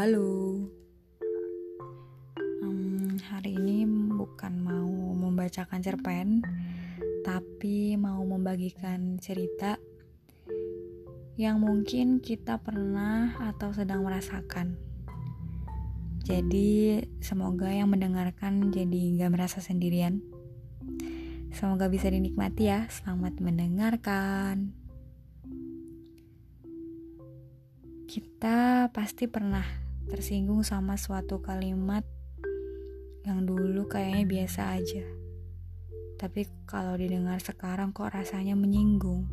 halo. Um, hari ini bukan mau membacakan cerpen, tapi mau membagikan cerita yang mungkin kita pernah atau sedang merasakan. Jadi, semoga yang mendengarkan jadi nggak merasa sendirian. Semoga bisa dinikmati ya. Selamat mendengarkan. Kita pasti pernah tersinggung sama suatu kalimat yang dulu kayaknya biasa aja. Tapi kalau didengar sekarang kok rasanya menyinggung.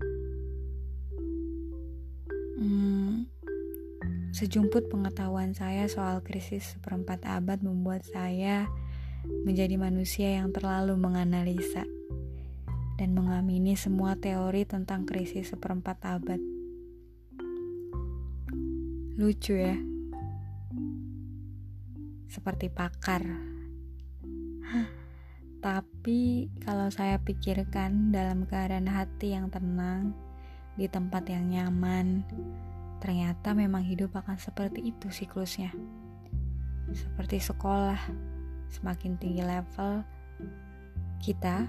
Hmm, sejumput pengetahuan saya soal krisis seperempat abad membuat saya menjadi manusia yang terlalu menganalisa dan mengamini semua teori tentang krisis seperempat abad. Lucu ya. Seperti pakar. Tapi kalau saya pikirkan dalam keadaan hati yang tenang, di tempat yang nyaman, ternyata memang hidup akan seperti itu siklusnya. Seperti sekolah, semakin tinggi level kita,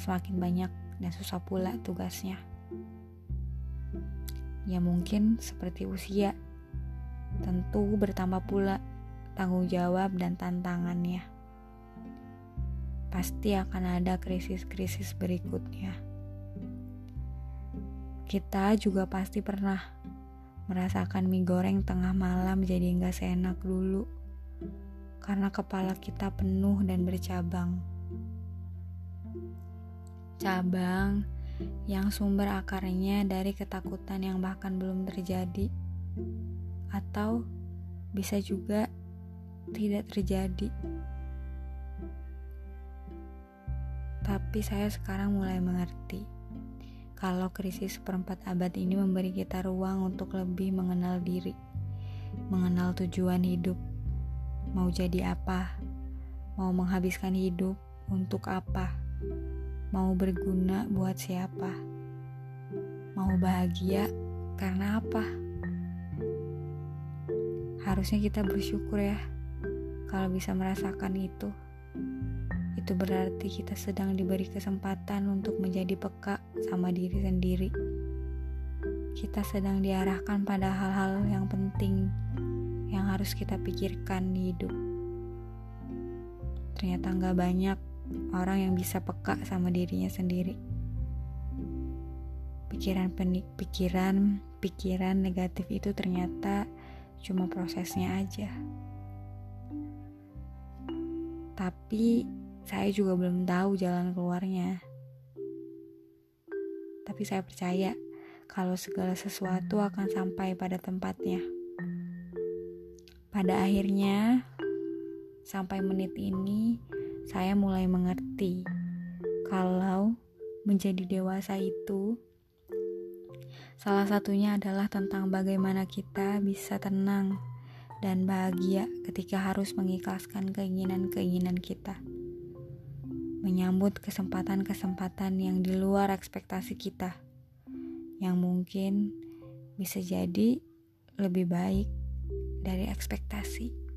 semakin banyak dan susah pula tugasnya. Ya mungkin seperti usia, tentu bertambah pula tanggung jawab dan tantangannya. Pasti akan ada krisis-krisis berikutnya. Kita juga pasti pernah merasakan mie goreng tengah malam jadi nggak seenak dulu karena kepala kita penuh dan bercabang. Cabang yang sumber akarnya dari ketakutan yang bahkan belum terjadi atau bisa juga tidak terjadi. Tapi saya sekarang mulai mengerti kalau krisis perempat abad ini memberi kita ruang untuk lebih mengenal diri, mengenal tujuan hidup, mau jadi apa, mau menghabiskan hidup untuk apa, mau berguna buat siapa, mau bahagia karena apa? Harusnya kita bersyukur ya kalau bisa merasakan itu. Itu berarti kita sedang diberi kesempatan untuk menjadi peka sama diri sendiri. Kita sedang diarahkan pada hal-hal yang penting yang harus kita pikirkan di hidup. Ternyata nggak banyak orang yang bisa peka sama dirinya sendiri. Pikiran penik, pikiran, pikiran negatif itu ternyata cuma prosesnya aja. Tapi saya juga belum tahu jalan keluarnya. Tapi saya percaya kalau segala sesuatu akan sampai pada tempatnya. Pada akhirnya, sampai menit ini, saya mulai mengerti kalau menjadi dewasa itu Salah satunya adalah tentang bagaimana kita bisa tenang dan bahagia ketika harus mengikhlaskan keinginan-keinginan kita. Menyambut kesempatan-kesempatan yang di luar ekspektasi kita, yang mungkin bisa jadi lebih baik dari ekspektasi.